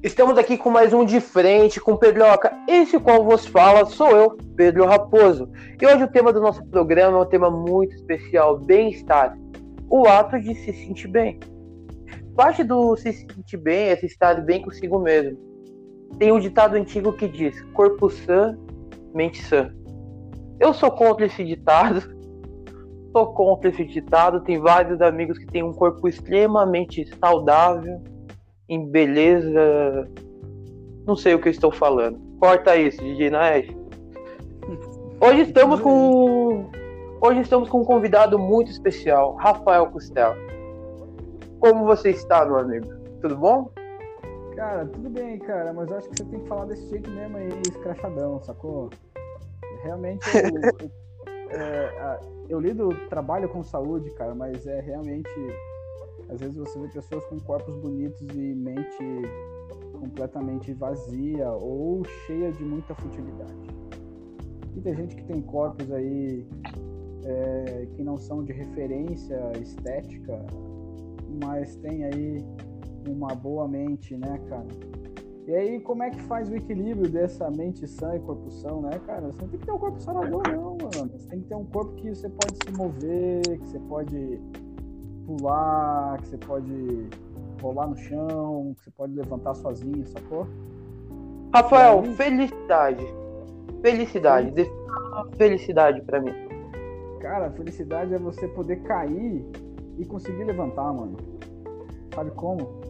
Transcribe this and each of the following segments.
Estamos aqui com mais um de frente com Pedroca. Esse qual vos fala sou eu, Pedro Raposo. E hoje o tema do nosso programa é um tema muito especial, bem-estar. O ato de se sentir bem. Parte do se sentir bem é se estar bem consigo mesmo. Tem um ditado antigo que diz: corpo sã, mente sã. Eu sou contra esse ditado. Sou contra esse ditado. Tem vários amigos que têm um corpo extremamente saudável em beleza. Não sei o que eu estou falando. Corta isso, Didi Nash. Hoje estamos com. Hoje estamos com um convidado muito especial, Rafael Costela. Como você está, meu amigo? Tudo bom? Cara, tudo bem, cara, mas eu acho que você tem que falar desse jeito mesmo aí, escrachadão, sacou? Realmente eu, é, eu lido, trabalho com saúde, cara, mas é realmente às vezes você vê pessoas com corpos bonitos e mente completamente vazia ou cheia de muita futilidade. E tem gente que tem corpos aí é, que não são de referência estética, mas tem aí uma boa mente, né, cara? E aí, como é que faz o equilíbrio dessa mente sã e corpo são, né, cara? Você não tem que ter um corpo saudável, não, mano. Você tem que ter um corpo que você pode se mover, que você pode pular, que você pode rolar no chão, que você pode levantar sozinho, sacou? Rafael, aí... felicidade. Felicidade. Defina felicidade para mim. Cara, felicidade é você poder cair e conseguir levantar, mano. Sabe como?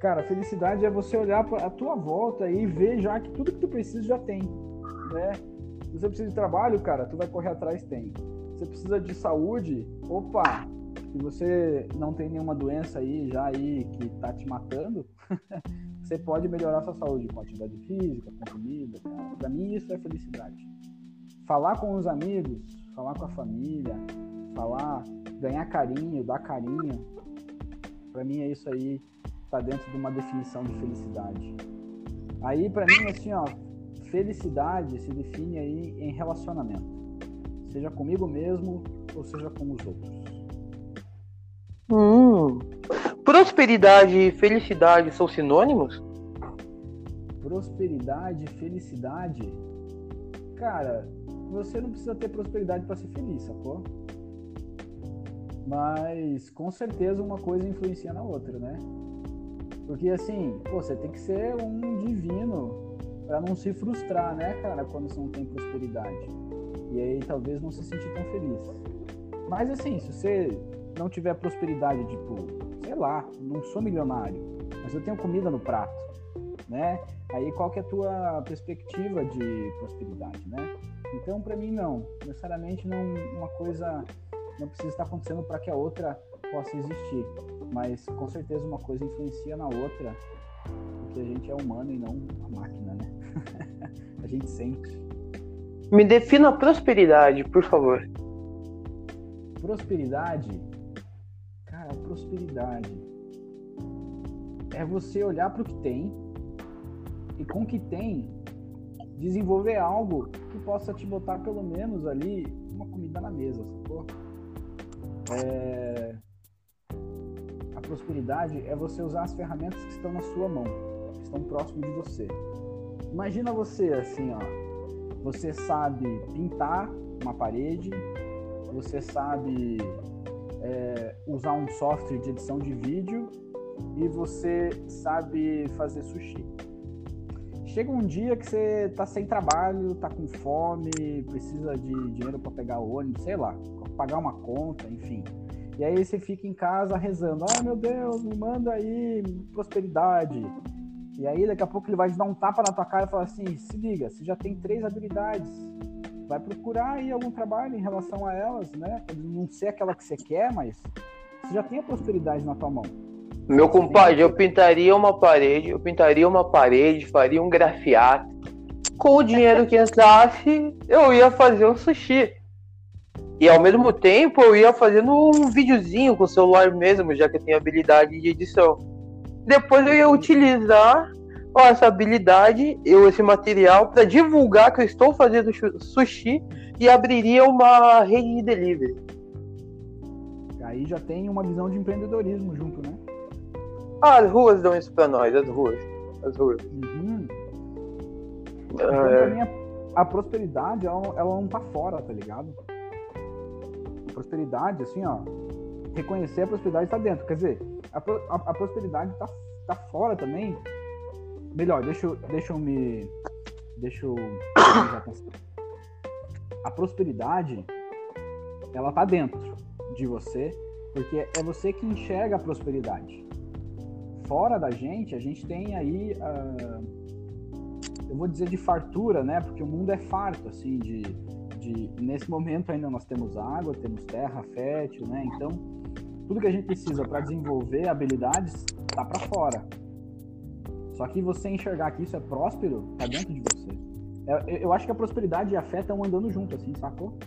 Cara, felicidade é você olhar para a tua volta e ver já que tudo que tu precisa já tem, né? Se você precisa de trabalho, cara, tu vai correr atrás, tem. Você precisa de saúde, opa, se você não tem nenhuma doença aí já aí que tá te matando, você pode melhorar sua saúde com atividade física, com comida. Para mim isso é felicidade. Falar com os amigos, falar com a família, falar, ganhar carinho, dar carinho. Para mim é isso aí tá dentro de uma definição de felicidade. Aí para mim assim, ó, felicidade se define aí em relacionamento. Seja comigo mesmo ou seja com os outros. Hum. Prosperidade e felicidade são sinônimos? Prosperidade e felicidade? Cara, você não precisa ter prosperidade para ser feliz, sacou? Mas com certeza uma coisa influencia na outra, né? Porque assim, pô, você tem que ser um divino para não se frustrar, né, cara, quando você não tem prosperidade. E aí talvez não se sentir tão feliz. Mas assim, se você não tiver prosperidade, tipo, sei lá, não sou milionário, mas eu tenho comida no prato, né? Aí qual que é a tua perspectiva de prosperidade, né? Então, para mim não, necessariamente não uma coisa não precisa estar acontecendo para que a outra possa existir, mas com certeza uma coisa influencia na outra, porque a gente é humano e não a máquina, né? a gente sente. Me defina prosperidade, por favor. Prosperidade Cara, prosperidade é você olhar para o que tem e com o que tem desenvolver algo que possa te botar pelo menos ali uma comida na mesa, sacou? É... A prosperidade é você usar as ferramentas que estão na sua mão, que estão próximo de você. Imagina você assim, ó. Você sabe pintar uma parede, você sabe é, usar um software de edição de vídeo e você sabe fazer sushi. Chega um dia que você tá sem trabalho, tá com fome, precisa de dinheiro para pegar o ônibus, sei lá, pagar uma conta, enfim. E aí você fica em casa rezando: "Ah, meu Deus, me manda aí prosperidade". E aí daqui a pouco ele vai te dar um tapa na tua cara e falar assim: "Se liga, você já tem três habilidades vai procurar aí algum trabalho em relação a elas, né? Pode não ser aquela que você quer, mas você já tem a prosperidade na tua mão. Meu compadre, eu pintaria uma parede, eu pintaria uma parede, faria um grafiato. Com o dinheiro que entrasse, eu ia fazer um sushi. E ao mesmo tempo eu ia fazendo um videozinho com o celular mesmo, já que eu tenho habilidade de edição. Depois eu ia utilizar ó, essa habilidade, eu esse material para divulgar que eu estou fazendo sushi e abriria uma rede de delivery. Aí já tem uma visão de empreendedorismo junto, né? as ruas dão isso para nós, as ruas. as ruas. Uhum. Então, É. mim, a, a prosperidade, ela, ela não tá fora, tá ligado? A prosperidade, assim, ó, reconhecer a prosperidade tá dentro. Quer dizer, a, a, a prosperidade tá, tá fora também. Melhor, deixa eu, deixa eu me. Deixa eu. A prosperidade, ela tá dentro de você, porque é você que enxerga a prosperidade. Fora da gente, a gente tem aí. ah, eu vou dizer de fartura, né? Porque o mundo é farto, assim, de, de nesse momento ainda nós temos água, temos terra fértil, né? Então, tudo que a gente precisa para desenvolver habilidades tá para fora. Só que você enxergar que isso é próspero, tá dentro de você. Eu, eu acho que a prosperidade e a fé estão andando junto, assim, sacou?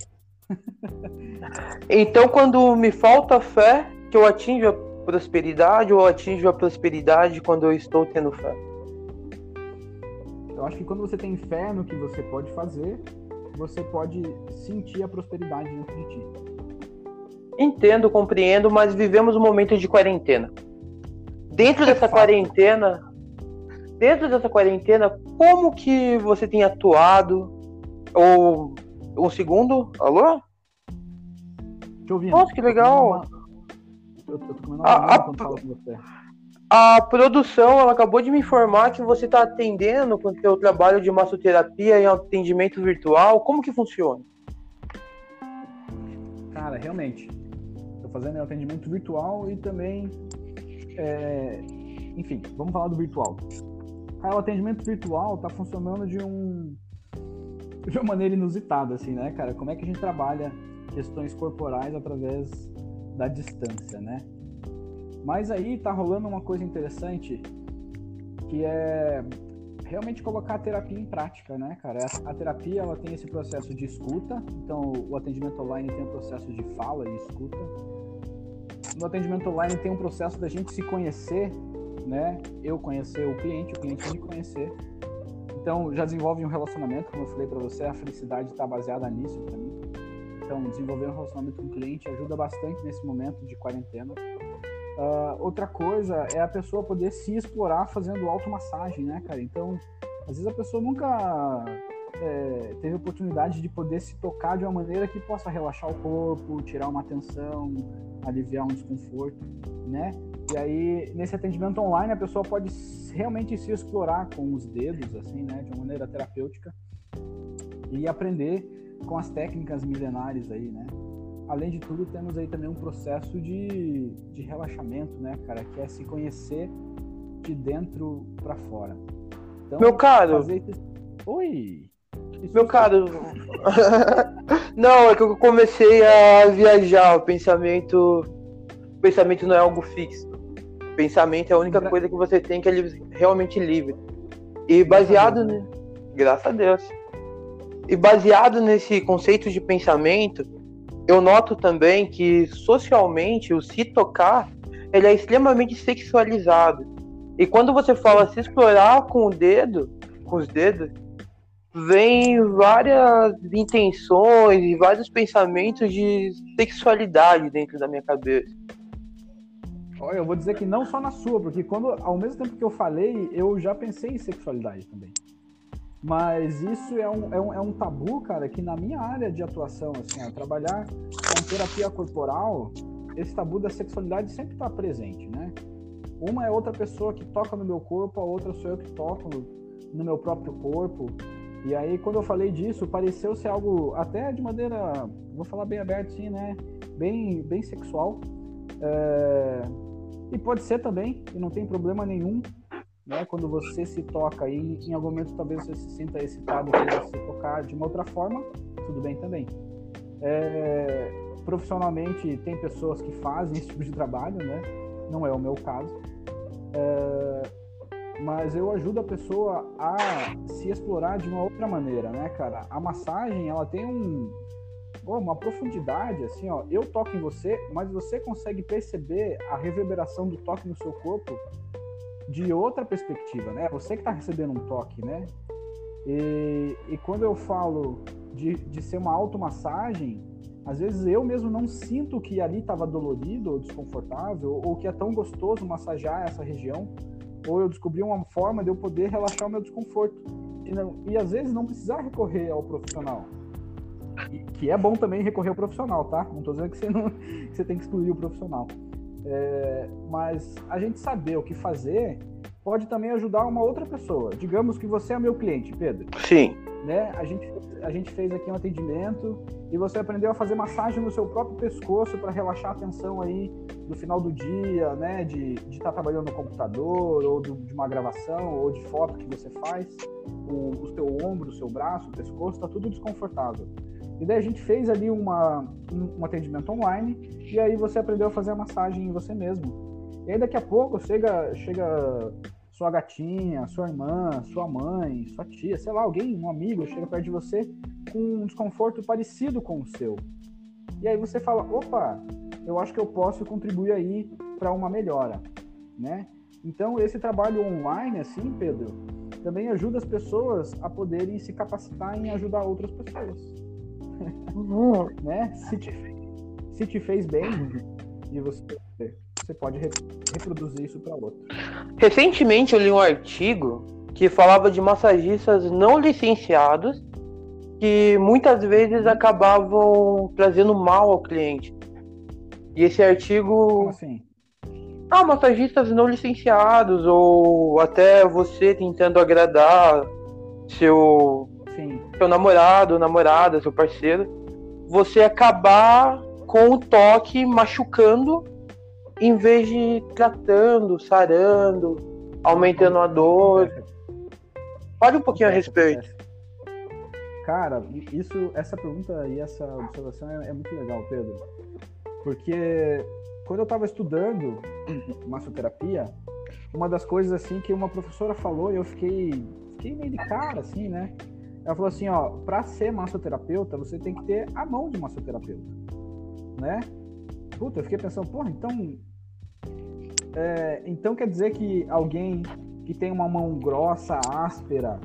Então, quando me falta fé, que eu atinjo a prosperidade, ou atinjo a prosperidade quando eu estou tendo fé? Eu acho que quando você tem fé no que você pode fazer, você pode sentir a prosperidade dentro de ti. Entendo, compreendo, mas vivemos um momento de quarentena. Dentro dessa quarentena, dentro dessa quarentena, como que você tem atuado? Ou um segundo? Alô? Te ouvindo. Nossa, que legal. Eu, tô comendo uma A- a-. A produção ela acabou de me informar que você está atendendo com o seu trabalho de massoterapia em atendimento virtual. Como que funciona? Cara, realmente. Tô fazendo atendimento virtual e também. é, Enfim, vamos falar do virtual. Cara, o atendimento virtual tá funcionando de um. De uma maneira inusitada, assim, né, cara? Como é que a gente trabalha questões corporais através da distância, né? Mas aí tá rolando uma coisa interessante que é realmente colocar a terapia em prática, né, cara? A, terapia ela tem esse processo de escuta, então o atendimento online tem um processo de fala e escuta. No atendimento online tem um processo da gente se conhecer, né? Eu conhecer o cliente, o cliente me conhecer. Então já desenvolve um relacionamento, como eu falei para você, a felicidade está baseada nisso para mim. Então desenvolver um relacionamento com o cliente ajuda bastante nesse momento de quarentena. Ah, outra coisa é a pessoa poder se explorar fazendo automassagem, né, cara? Então, às vezes a pessoa nunca é, teve oportunidade de poder se tocar de uma maneira que possa relaxar o corpo, tirar uma tensão, aliviar um desconforto, né? E aí, nesse atendimento online, a pessoa pode realmente se explorar com os dedos, assim, né, de uma maneira terapêutica e aprender com as técnicas milenares aí, né? Além de tudo, temos aí também um processo de, de relaxamento, né, cara? Que é se conhecer de dentro para fora. Então, Meu caro. fazer Oi! Meu caro. não, é que eu comecei a viajar. O pensamento. O pensamento não é algo fixo. Pensamento é a única Gra- coisa que você tem que é realmente livre. E baseado. Né? ne- Graças a Deus. E baseado nesse conceito de pensamento, eu noto também que socialmente o se tocar ele é extremamente sexualizado. E quando você fala se explorar com o dedo, com os dedos, vem várias intenções e vários pensamentos de sexualidade dentro da minha cabeça. Olha, eu vou dizer que não só na sua, porque quando, ao mesmo tempo que eu falei, eu já pensei em sexualidade também. Mas isso é um, é um, é um tabu, cara, que na minha área de atuação, assim, ó, trabalhar com terapia corporal, esse tabu da sexualidade sempre está presente, né? Uma é outra pessoa que toca no meu corpo, a outra sou eu que toco no, meu próprio corpo. E aí, quando eu falei disso, pareceu ser algo até de maneira, vou falar bem aberto, assim, né? Bem, bem sexual. É, E pode ser também, e não tem problema nenhum, né? Quando você se toca e em algum momento talvez você se sinta excitado por se tocar de uma outra forma, tudo bem também. É, Profissionalmente tem pessoas que fazem esse tipo de trabalho, né? Não é o meu caso. É, Mas eu ajudo a pessoa a se explorar de uma outra maneira, né, cara? A massagem, ela tem um, pô, uma profundidade, assim, ó. Eu toco em você, mas você consegue perceber a reverberação do toque no seu corpo de outra perspectiva, né? Você que está recebendo um toque, né? E, e quando eu falo de, de ser uma automassagem, às vezes eu mesmo não sinto que ali estava dolorido ou desconfortável, ou que é tão gostoso massagear essa região, ou eu descobri uma forma de eu poder relaxar o meu desconforto. E, não, e às vezes não precisar recorrer ao profissional. E, que é bom também recorrer ao profissional, tá? Não estou dizendo que você, não, que você tem que excluir o profissional. É, mas a gente saber o que fazer pode também ajudar uma outra pessoa. Digamos que você é meu cliente, Pedro. Sim. Né? A, gente, a gente fez aqui um atendimento e você aprendeu a fazer massagem no seu próprio pescoço para relaxar a tensão aí no final do dia, né? De estar tá trabalhando no computador, ou do, de uma gravação, ou de foto que você faz. O, o seu ombro, o seu braço, o pescoço, está tudo desconfortável. E daí a gente fez ali uma, um, um atendimento online e aí você aprendeu a fazer a massagem em você mesmo. E aí daqui a pouco chega, chega sua gatinha, sua irmã, sua mãe, sua tia, sei lá, alguém, um amigo, chega perto de você com um desconforto parecido com o seu. E aí você fala, opa, eu acho que eu posso contribuir aí para uma melhora, né? Então esse trabalho online, assim, Pedro, também ajuda as pessoas a poderem se capacitar em ajudar outras pessoas, uhum. né? Se te, se te fez bem e você você pode reproduzir isso para outro. Recentemente eu li um artigo que falava de massagistas não licenciados que muitas vezes acabavam trazendo mal ao cliente. E esse artigo. Como assim? Ah, massagistas não licenciados, ou até você tentando agradar seu. Seu namorado, namorada, seu parceiro, você acabar com o toque machucando em vez de tratando, sarando, aumentando a dor. Fale um pouquinho a respeito. Cara, isso, essa pergunta e essa observação é, é muito legal, Pedro. Porque quando eu estava estudando massoterapia, uma das coisas assim que uma professora falou e eu fiquei, fiquei meio de cara, assim, né? Ela falou assim, ó, para ser massoterapeuta, você tem que ter a mão de massoterapeuta, né? Puta, eu fiquei pensando, porra, então. É, então quer dizer que alguém que tem uma mão grossa, áspera,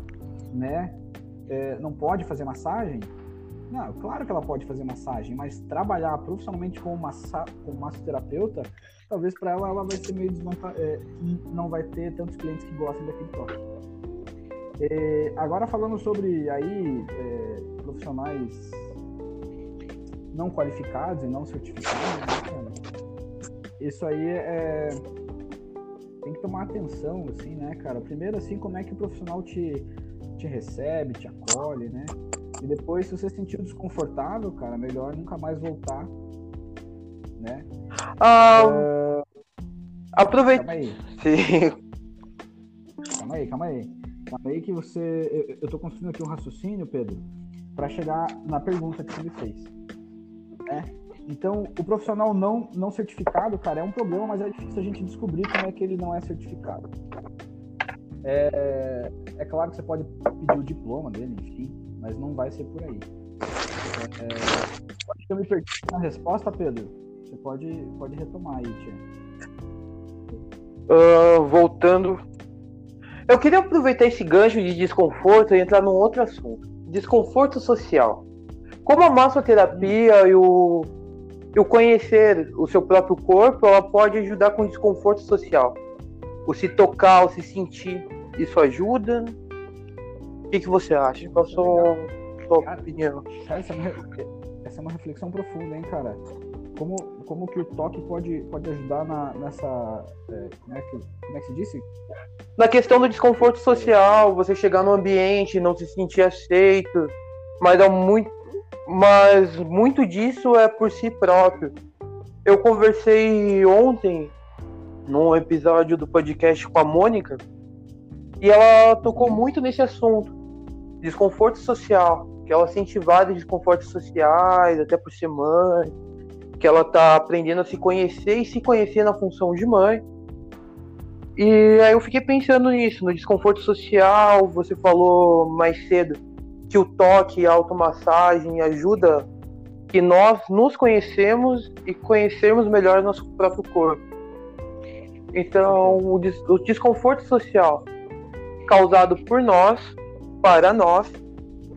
né? É, não pode fazer massagem? Não, claro que ela pode fazer massagem, mas trabalhar profissionalmente como, massa, como massoterapeuta, talvez para ela ela vai ser meio desvantajada, é, não vai ter tantos clientes que gostem daquele toque. É, agora falando sobre aí é, profissionais não qualificados e não certificados, né, Isso aí é tem que tomar atenção, assim, né, cara? Primeiro, assim, como é que o profissional te, te recebe, te acolhe, né? E depois, se você se sentir desconfortável, cara, melhor nunca mais voltar, né? Ah, uh... Aproveita. Calma aí. Sim. Calma aí, calma aí. Aí que você... Eu, tô construindo aqui um raciocínio, Pedro, para chegar na pergunta que você me fez. Né? Então, o profissional não, não certificado, cara, é um problema, mas é difícil a gente descobrir como é que ele não é certificado. É, é claro que você pode pedir o diploma dele, enfim, mas não vai ser por aí. É, acho que eu me perdi na resposta, Pedro. Você pode, pode retomar aí, Tia. Uh, voltando. Eu queria aproveitar esse gancho de desconforto e entrar num outro assunto. Desconforto social. Como a massoterapia e o, e o conhecer o seu próprio corpo, ela pode ajudar com desconforto social. O se tocar, o se sentir, isso ajuda? O que, que você acha? Qual a sua, sua opinião? Cara, essa é uma reflexão profunda, hein, cara? Como, como que o toque pode, pode ajudar na, nessa. É, como, é que, como é que se disse? Na questão do desconforto social, você chegar no ambiente, não se sentir aceito, mas é muito, mas muito disso é por si próprio. Eu conversei ontem num episódio do podcast com a Mônica e ela tocou muito nesse assunto, desconforto social, que ela sente vários desconfortos sociais, até por ser mãe, que ela tá aprendendo a se conhecer e se conhecer na função de mãe. E aí eu fiquei pensando nisso, no desconforto social, você falou mais cedo que o toque e a automassagem ajuda que nós nos conhecemos e conhecermos melhor nosso próprio corpo. Então, o, des o desconforto social causado por nós, para nós,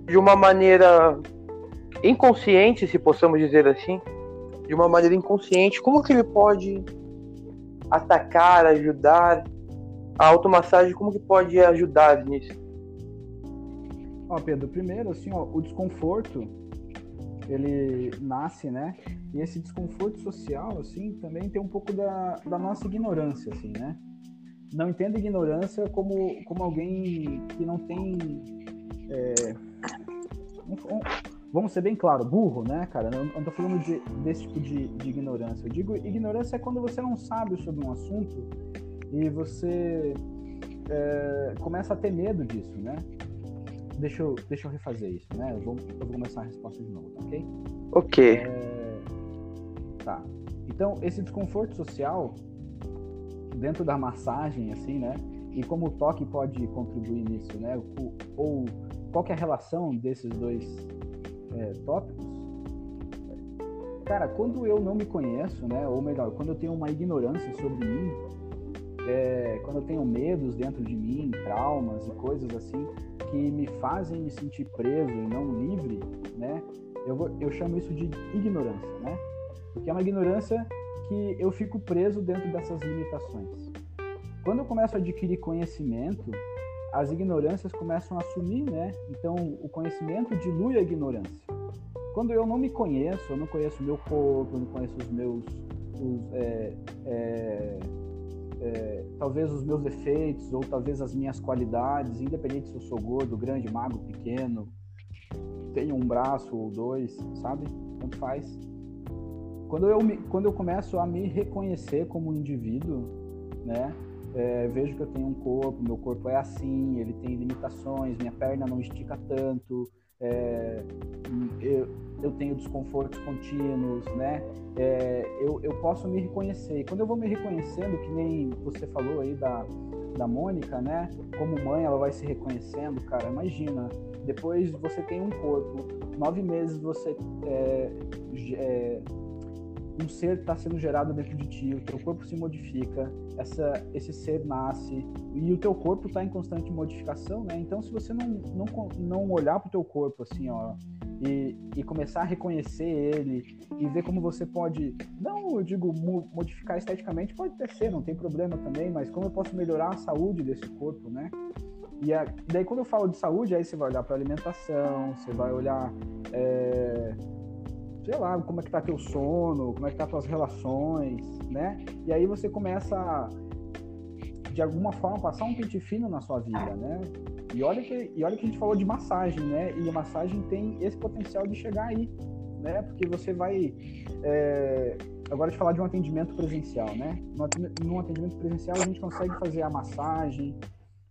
de uma maneira inconsciente, se possamos dizer assim, de uma maneira inconsciente, como que ele pode atacar, ajudar a automassagem, como que pode ajudar nisso? Ó, Pedro, primeiro, assim, ó, o desconforto, ele nasce, né? E esse desconforto social, assim, também tem um pouco da, da nossa ignorância, assim, né? Não entenda ignorância como, como alguém que não tem... É, um, um, vamos ser bem claro, burro, né, cara? Eu não tô falando de, desse tipo de, de ignorância. Eu digo ignorância é quando você não sabe sobre um assunto e você é, começa a ter medo disso, né? Deixa eu, deixa eu refazer isso, né? Eu vou, eu vou começar a resposta de novo, tá ok? Ok. É, tá. Então, esse desconforto social dentro da massagem, assim, né? E como o toque pode contribuir nisso, né? Ou, ou qual é a relação desses dois é, tópicos? Cara, quando eu não me conheço, né? Ou melhor, quando eu tenho uma ignorância sobre mim, é, quando eu tenho medos dentro de mim, traumas e coisas assim que me fazem me sentir preso e não livre, né? Eu, eu chamo isso de ignorância, né? Porque é uma ignorância que eu fico preso dentro dessas limitações. Quando eu começo a adquirir conhecimento, as ignorâncias começam a sumir, né? Então, o conhecimento dilui a ignorância. Quando eu não me conheço, eu não conheço o meu corpo, eu não conheço os meus, os, é, é, é, talvez os meus defeitos ou talvez as minhas qualidades, independente se eu sou gordo, grande, magro, pequeno, tenho um braço ou dois, sabe? Tanto faz. Quando eu, me, quando eu começo a me reconhecer como um indivíduo, né? É, vejo que eu tenho um corpo, meu corpo é assim, ele tem limitações, minha perna não estica tanto, é, eu, eu tenho desconfortos contínuos, né? É, eu, eu posso me reconhecer. E quando eu vou me reconhecendo, que nem você falou aí da, da Mônica, né? Como mãe, ela vai se reconhecendo, cara. Imagina, depois você tem um corpo, nove meses você é, é, um ser está sendo gerado dentro de ti, o teu corpo se modifica, essa, esse ser nasce e o teu corpo está em constante modificação, né? Então, se você não, não, não olhar para o teu corpo assim, ó, e, e começar a reconhecer ele e ver como você pode, não, eu digo, modificar esteticamente, pode até ser, não tem problema também, mas como eu posso melhorar a saúde desse corpo, né? E a, daí, quando eu falo de saúde, aí você vai olhar para alimentação, você vai olhar. É, sei lá, como é que tá teu sono, como é que tá tuas relações, né? E aí você começa a, de alguma forma, passar um pente fino na sua vida, né? E olha que, e olha que a gente falou de massagem, né? E a massagem tem esse potencial de chegar aí, né? Porque você vai... É... Agora de falar de um atendimento presencial, né? No atendimento presencial a gente consegue fazer a massagem,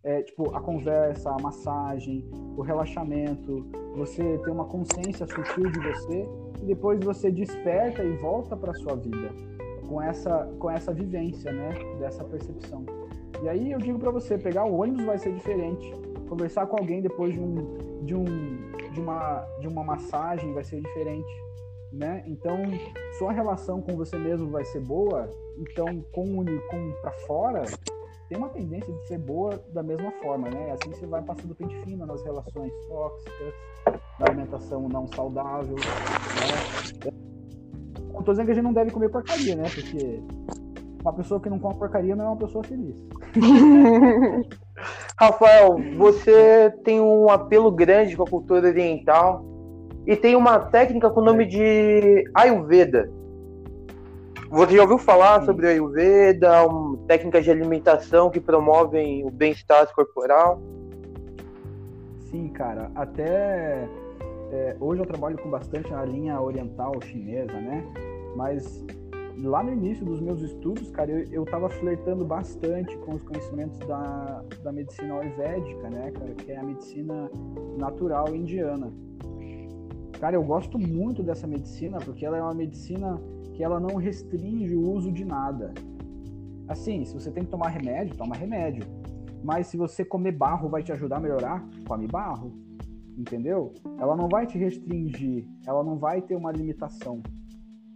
é, tipo, a conversa, a massagem, o relaxamento, você ter uma consciência sutil de você e depois você desperta e volta para sua vida com essa com essa vivência, né, dessa percepção. E aí eu digo para você, pegar o ônibus vai ser diferente, conversar com alguém depois de um de um de uma de uma massagem vai ser diferente, né? Então, sua relação com você mesmo vai ser boa, então com com para fora tem uma tendência de ser boa da mesma forma, né? Assim você vai passando pente fino nas relações tóxicas, na alimentação não saudável, né? Não tô dizendo que a gente não deve comer porcaria, né? Porque uma pessoa que não come porcaria não é uma pessoa feliz. Rafael, você tem um apelo grande com a cultura oriental e tem uma técnica com o nome de Ayurveda. Você já ouviu falar sobre a Ayurveda, um, técnicas de alimentação que promovem o bem-estar corporal? Sim, cara. Até é, hoje eu trabalho com bastante na linha oriental chinesa, né? Mas lá no início dos meus estudos, cara, eu, eu tava flertando bastante com os conhecimentos da, da medicina ayurvédica, né, cara, que é a medicina natural indiana. Cara, eu gosto muito dessa medicina porque ela é uma medicina que ela não restringe o uso de nada. Assim, se você tem que tomar remédio, toma remédio. Mas se você comer barro vai te ajudar a melhorar, come barro. Entendeu? Ela não vai te restringir, ela não vai ter uma limitação.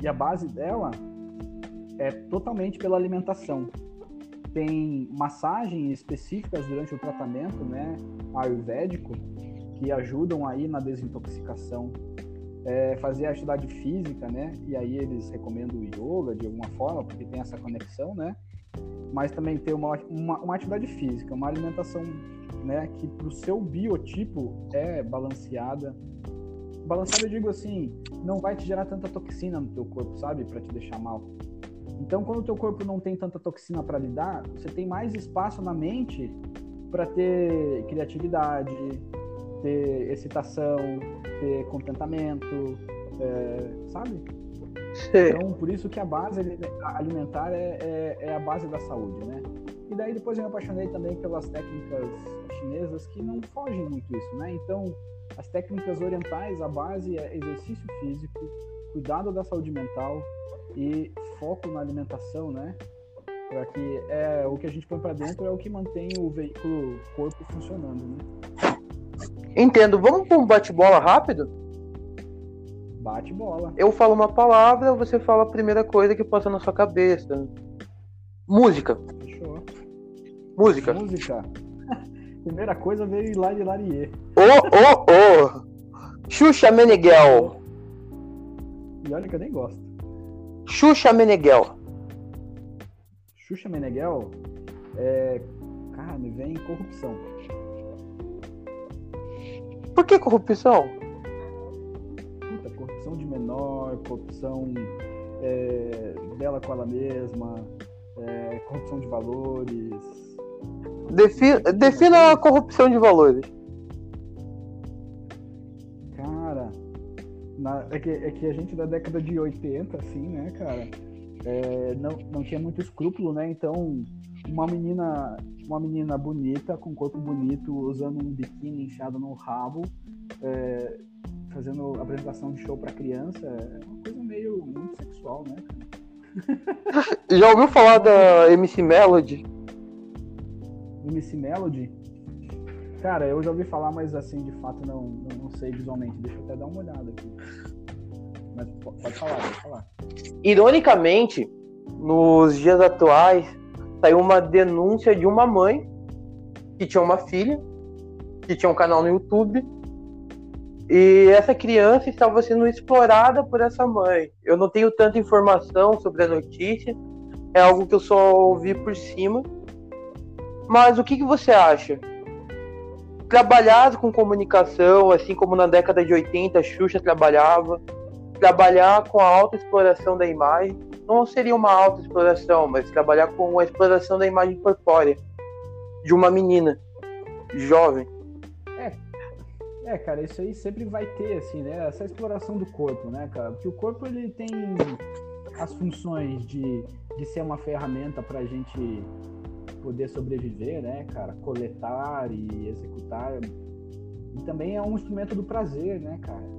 E a base dela é totalmente pela alimentação. Tem massagens específicas durante o tratamento, né, ayurvédico, que ajudam aí na desintoxicação é, fazer atividade física, né? E aí eles recomendam o yoga de alguma forma, porque tem essa conexão, né? mas também ter uma, uma, uma atividade física, uma alimentação né, que para o seu biotipo é balanceada. Balanceada, eu digo assim, não vai te gerar tanta toxina no teu corpo, sabe, para te deixar mal. Então, quando o teu corpo não tem tanta toxina para lidar, você tem mais espaço na mente para ter criatividade, ter excitação, ter contentamento, é, sabe? Sim. Então, por isso que a base alimentar é, é, é, a base da saúde, né? E daí depois eu me apaixonei também pelas técnicas chinesas que não fogem muito isso, né? Então, as técnicas orientais, a base é exercício físico, cuidado da saúde mental e foco na alimentação, né? Para que é o que a gente põe para dentro é o que mantém o veículo corpo funcionando, né? Entendo. Vamos para um bate-bola rápido? Bate bola. Eu falo uma palavra, você fala a primeira coisa que passa na sua cabeça. Música. Fechou. Música. Música. primeira coisa veio Lari Larie. Ô, ô, ô! Xuxa Meneghel. E olha que eu nem gosto. Xuxa Meneghel. Xuxa Meneghel? É... Cara, me vem corrupção. Por que corrupção? Puta, corrupção de menor, corrupção é, dela com ela mesma, é, corrupção de valores. Defi defina a corrupção de valores. Cara, na, é, que, é que a gente da década de 80, assim, né, cara, é, não, não tinha muito escrúpulo, né? Então, uma menina uma menina bonita, com corpo bonito, usando um biquíni inchado no rabo, é, fazendo apresentação de show para criança, é uma coisa meio muito sexual, né? Já ouviu falar da MC Melody? MC Melody? Cara, eu já ouvi falar, mas assim, de fato não, não, não sei visualmente. Deixa eu até dar uma olhada aqui. Mas pode falar, pode falar. Ironicamente, nos dias atuais, saiu uma denúncia de uma mãe que tinha uma filha, que tinha um canal no YouTube, e essa criança estava sendo explorada por essa mãe. Eu não tenho tanta informação sobre a notícia, é algo que eu só ouvi por cima. Mas o que, que você acha? Trabalhar com comunicação, assim como na década de 80 a Xuxa trabalhava, trabalhar com a autoexploração da imagem, não seria uma autoexploração, mas trabalhar com a exploração da imagem corpórea de uma menina jovem. É, é, cara, isso aí sempre vai ter, assim, né? Essa exploração do corpo, né, cara? Porque o corpo ele tem as funções de, de ser uma ferramenta para a gente poder sobreviver, né, cara? Coletar e executar. E também é um instrumento do prazer, né, cara?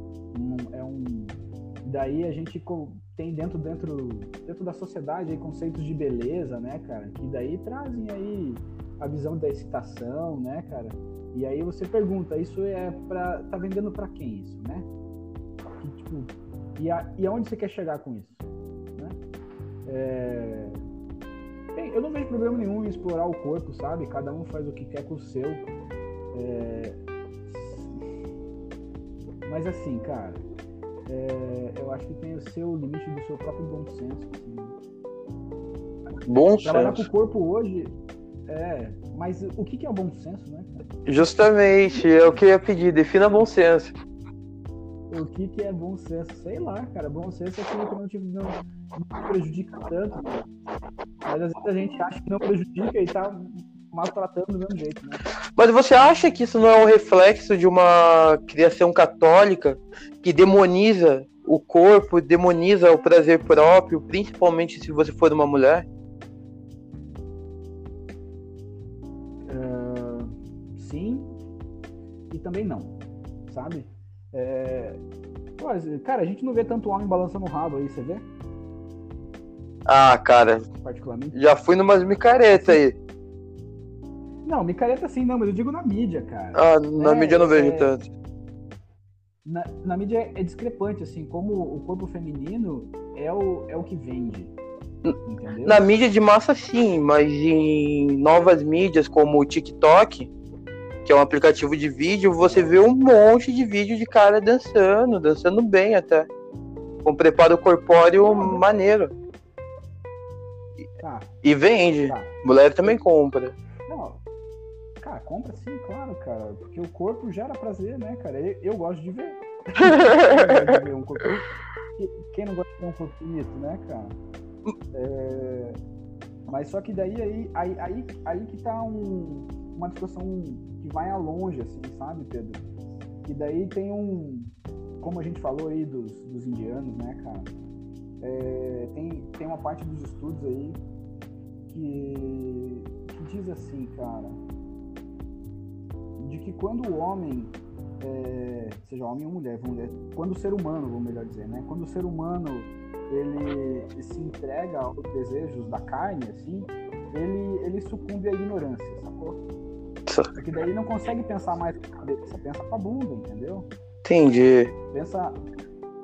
Daí a gente tem dentro, dentro, dentro da sociedade aí, conceitos de beleza, né, cara? Que daí trazem aí a visão da excitação, né, cara? E aí você pergunta, isso é para tá vendendo para quem isso, né? Que, tipo, e, a, e aonde você quer chegar com isso, né? É... Bem, eu não vejo problema nenhum em explorar o corpo, sabe? Cada um faz o que quer com o seu. É... Mas assim, cara, é, eu acho que tem o seu limite do seu próprio bom senso. Assim. Bom Trabalhar senso. com o corpo hoje é. Mas o que é o bom senso, né? Justamente, é o que eu ia pedir, defina bom senso. O que, que é bom senso? Sei lá, cara. Bom senso é aquilo que não, te, não, não prejudica tanto. Mas às vezes a gente acha que não prejudica e tá maltratando do mesmo jeito, né? Mas você acha que isso não é um reflexo de uma criação católica que demoniza o corpo, demoniza o prazer próprio, principalmente se você for uma mulher? Uh, sim e também não, sabe? É... Pô, cara, a gente não vê tanto homem balançando o rabo aí, você vê? Ah, cara. Particularmente. Já fui numas micaretas aí. Não, micareta sim, não, mas eu digo na mídia, cara. Ah, na é, mídia eu não vejo é... tanto. Na, na mídia é discrepante, assim, como o corpo feminino é o, é o que vende. Entendeu? Na mídia de massa sim, mas em novas mídias como o TikTok, que é um aplicativo de vídeo, você vê um monte de vídeo de cara dançando, dançando bem até. Com preparo corpóreo maneiro. Tá. E vende. Tá. Mulher também compra. Cara, compra sim, claro, cara. Porque o corpo gera prazer, né, cara? Eu, eu gosto de ver. Quem não gosta de ver um corpo... Quem não gosta de ver um corpo bonito, né, cara? É... Mas só que daí aí, aí, aí, aí que tá um, uma discussão que vai a longe, assim, sabe, Pedro? E daí tem um. Como a gente falou aí dos, dos indianos, né, cara? É, tem, tem uma parte dos estudos aí que, que diz assim, cara, de que quando o homem, é, seja homem ou mulher, dizer, quando o ser humano, vamos melhor dizer, né? Quando o ser humano ele se entrega aos desejos da carne, assim, ele, ele sucumbe à ignorância, sacou? Porque daí não consegue pensar mais com a cabeça, pensa com a bunda, entendeu? Entendi. Pensa,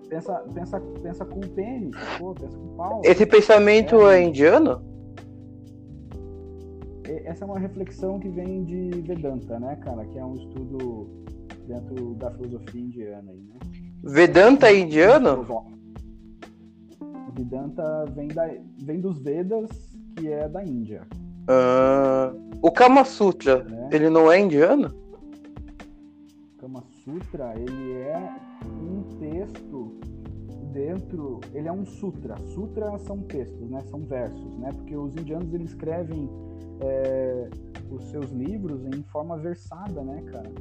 pensa, pensa, pensa com o pênis, sacou? Pensa com o pau. Esse pensamento é, é indiano? Essa é uma reflexão que vem de Vedanta, né, cara? Que é um estudo dentro da filosofia indiana aí, né? Vedanta é indiano? Vedanta vem, da, vem dos Vedas, que é da Índia. Uh, o Kama Sutra, né? ele não é indiano? Kama Sutra, ele é um texto dentro, ele é um sutra. Sutra são textos, né? São versos, né? Porque os indianos eles escrevem é, os seus livros em forma versada, né, cara?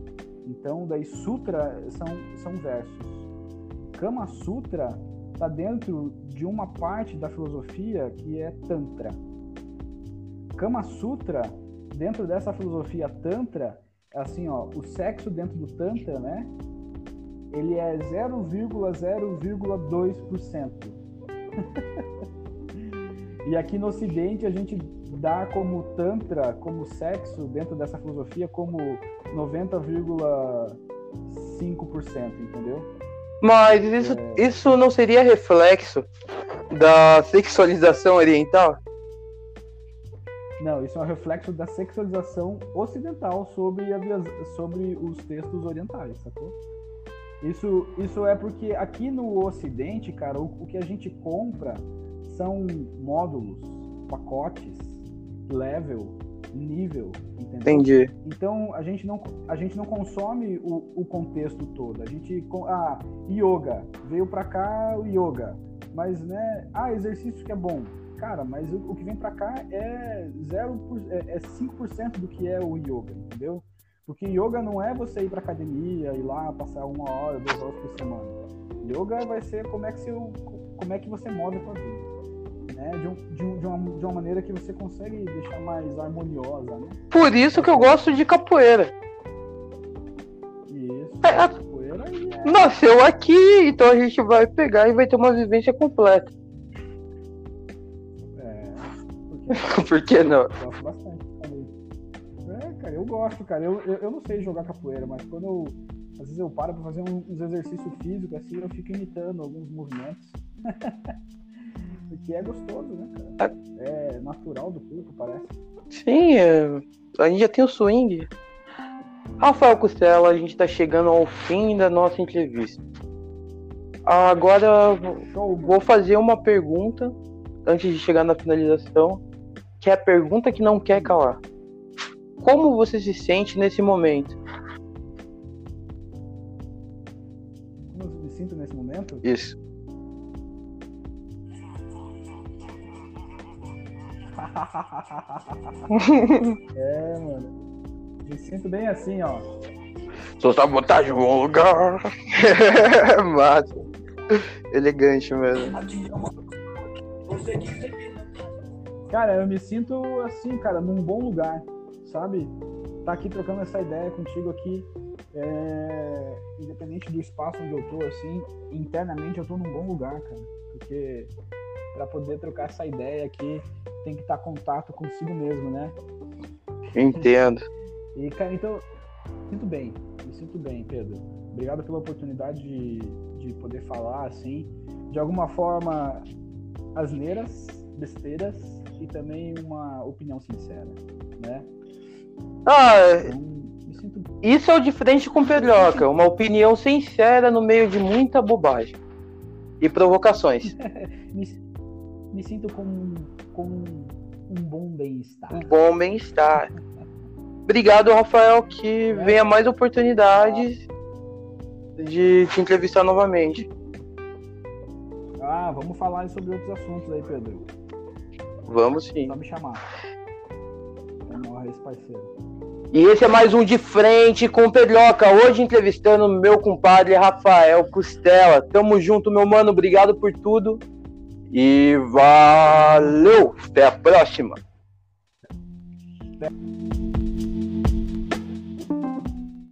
Então, daí sutra são são versos. Kama Sutra está dentro de uma parte da filosofia que é Tantra. Kama Sutra, dentro dessa filosofia Tantra, assim, ó, o sexo dentro do Tantra, né? Ele é 0,0,2%. e aqui no Ocidente a gente dá como Tantra, como sexo, dentro dessa filosofia, como 90,5%, entendeu? Mas isso, é... isso não seria reflexo da sexualização oriental? Não, isso é um reflexo da sexualização ocidental sobre, a, sobre os textos orientais, sacou? Isso, isso é porque aqui no Ocidente, cara, o, o que a gente compra são módulos, pacotes, level, nível, entendeu? Entendi. Então a gente não, a gente não consome o, o contexto todo. A gente. Ah, yoga. Veio pra cá o yoga. Mas, né? Ah, exercício que é bom. Cara, mas o, o que vem pra cá é, 0 é, é 5% do que é o yoga, entendeu? Porque yoga não é você ir pra academia, ir lá passar uma hora, duas horas por semana. Yoga vai ser como é que, você, como é que você move a sua vida né? De, um, de, um, de, uma, de uma maneira que você consegue deixar mais harmoniosa, né? Por isso que eu gosto de capoeira. Isso, é, capoeira é... Nasceu aqui, então a gente vai pegar e vai ter uma vivência completa. É, porque... Por que não? Eu gosto bastante. Eu gosto, cara. Eu, eu, eu, não sei jogar capoeira, mas quando eu. Às vezes eu paro pra fazer uns exercícios físicos, assim, eu fico imitando alguns movimentos. Porque é gostoso, né, cara? É natural do corpo, parece. Sim, é... a gente já tem o swing. Rafael Costela, a gente tá chegando ao fim da nossa entrevista. Agora vou fazer uma pergunta antes de chegar na finalização, que é a pergunta que não quer calar. Como você se sente nesse momento? Como eu me sinto nesse momento? Isso. é, mano. Me sinto bem assim, ó. Sou sabotagem no lugar. Massa. Elegante mesmo. Cara, eu me sinto assim, cara, num bom lugar, sabe? Tá aqui trocando essa ideia contigo aqui. É... Independente do espaço onde eu tô, assim, internamente eu tô num bom lugar, cara. Porque para poder trocar essa ideia aqui, tem que estar tá contato consigo mesmo, né? Entendo. e, cara, então, sinto bem, me sinto bem, Pedro. Obrigado pela oportunidade de, de poder falar, assim, de alguma forma, asneiras, besteiras e também uma opinião sincera, né? Ah, isso é o diferente com Pedroca, uma opinião sincera no meio de muita bobagem e provocações. me, me sinto com, com um bom bem-estar. Um bom bem-estar. Obrigado, Rafael, que é. venha mais oportunidades de te entrevistar novamente. Ah, vamos falar sobre outros assuntos aí, Pedro. Vamos sim. Só me chamar. Vamos esse parceiro. E esse é mais um de frente com Pedroca. Hoje entrevistando meu compadre Rafael Costela. Tamo junto, meu mano. Obrigado por tudo. E valeu! Até a próxima! Até.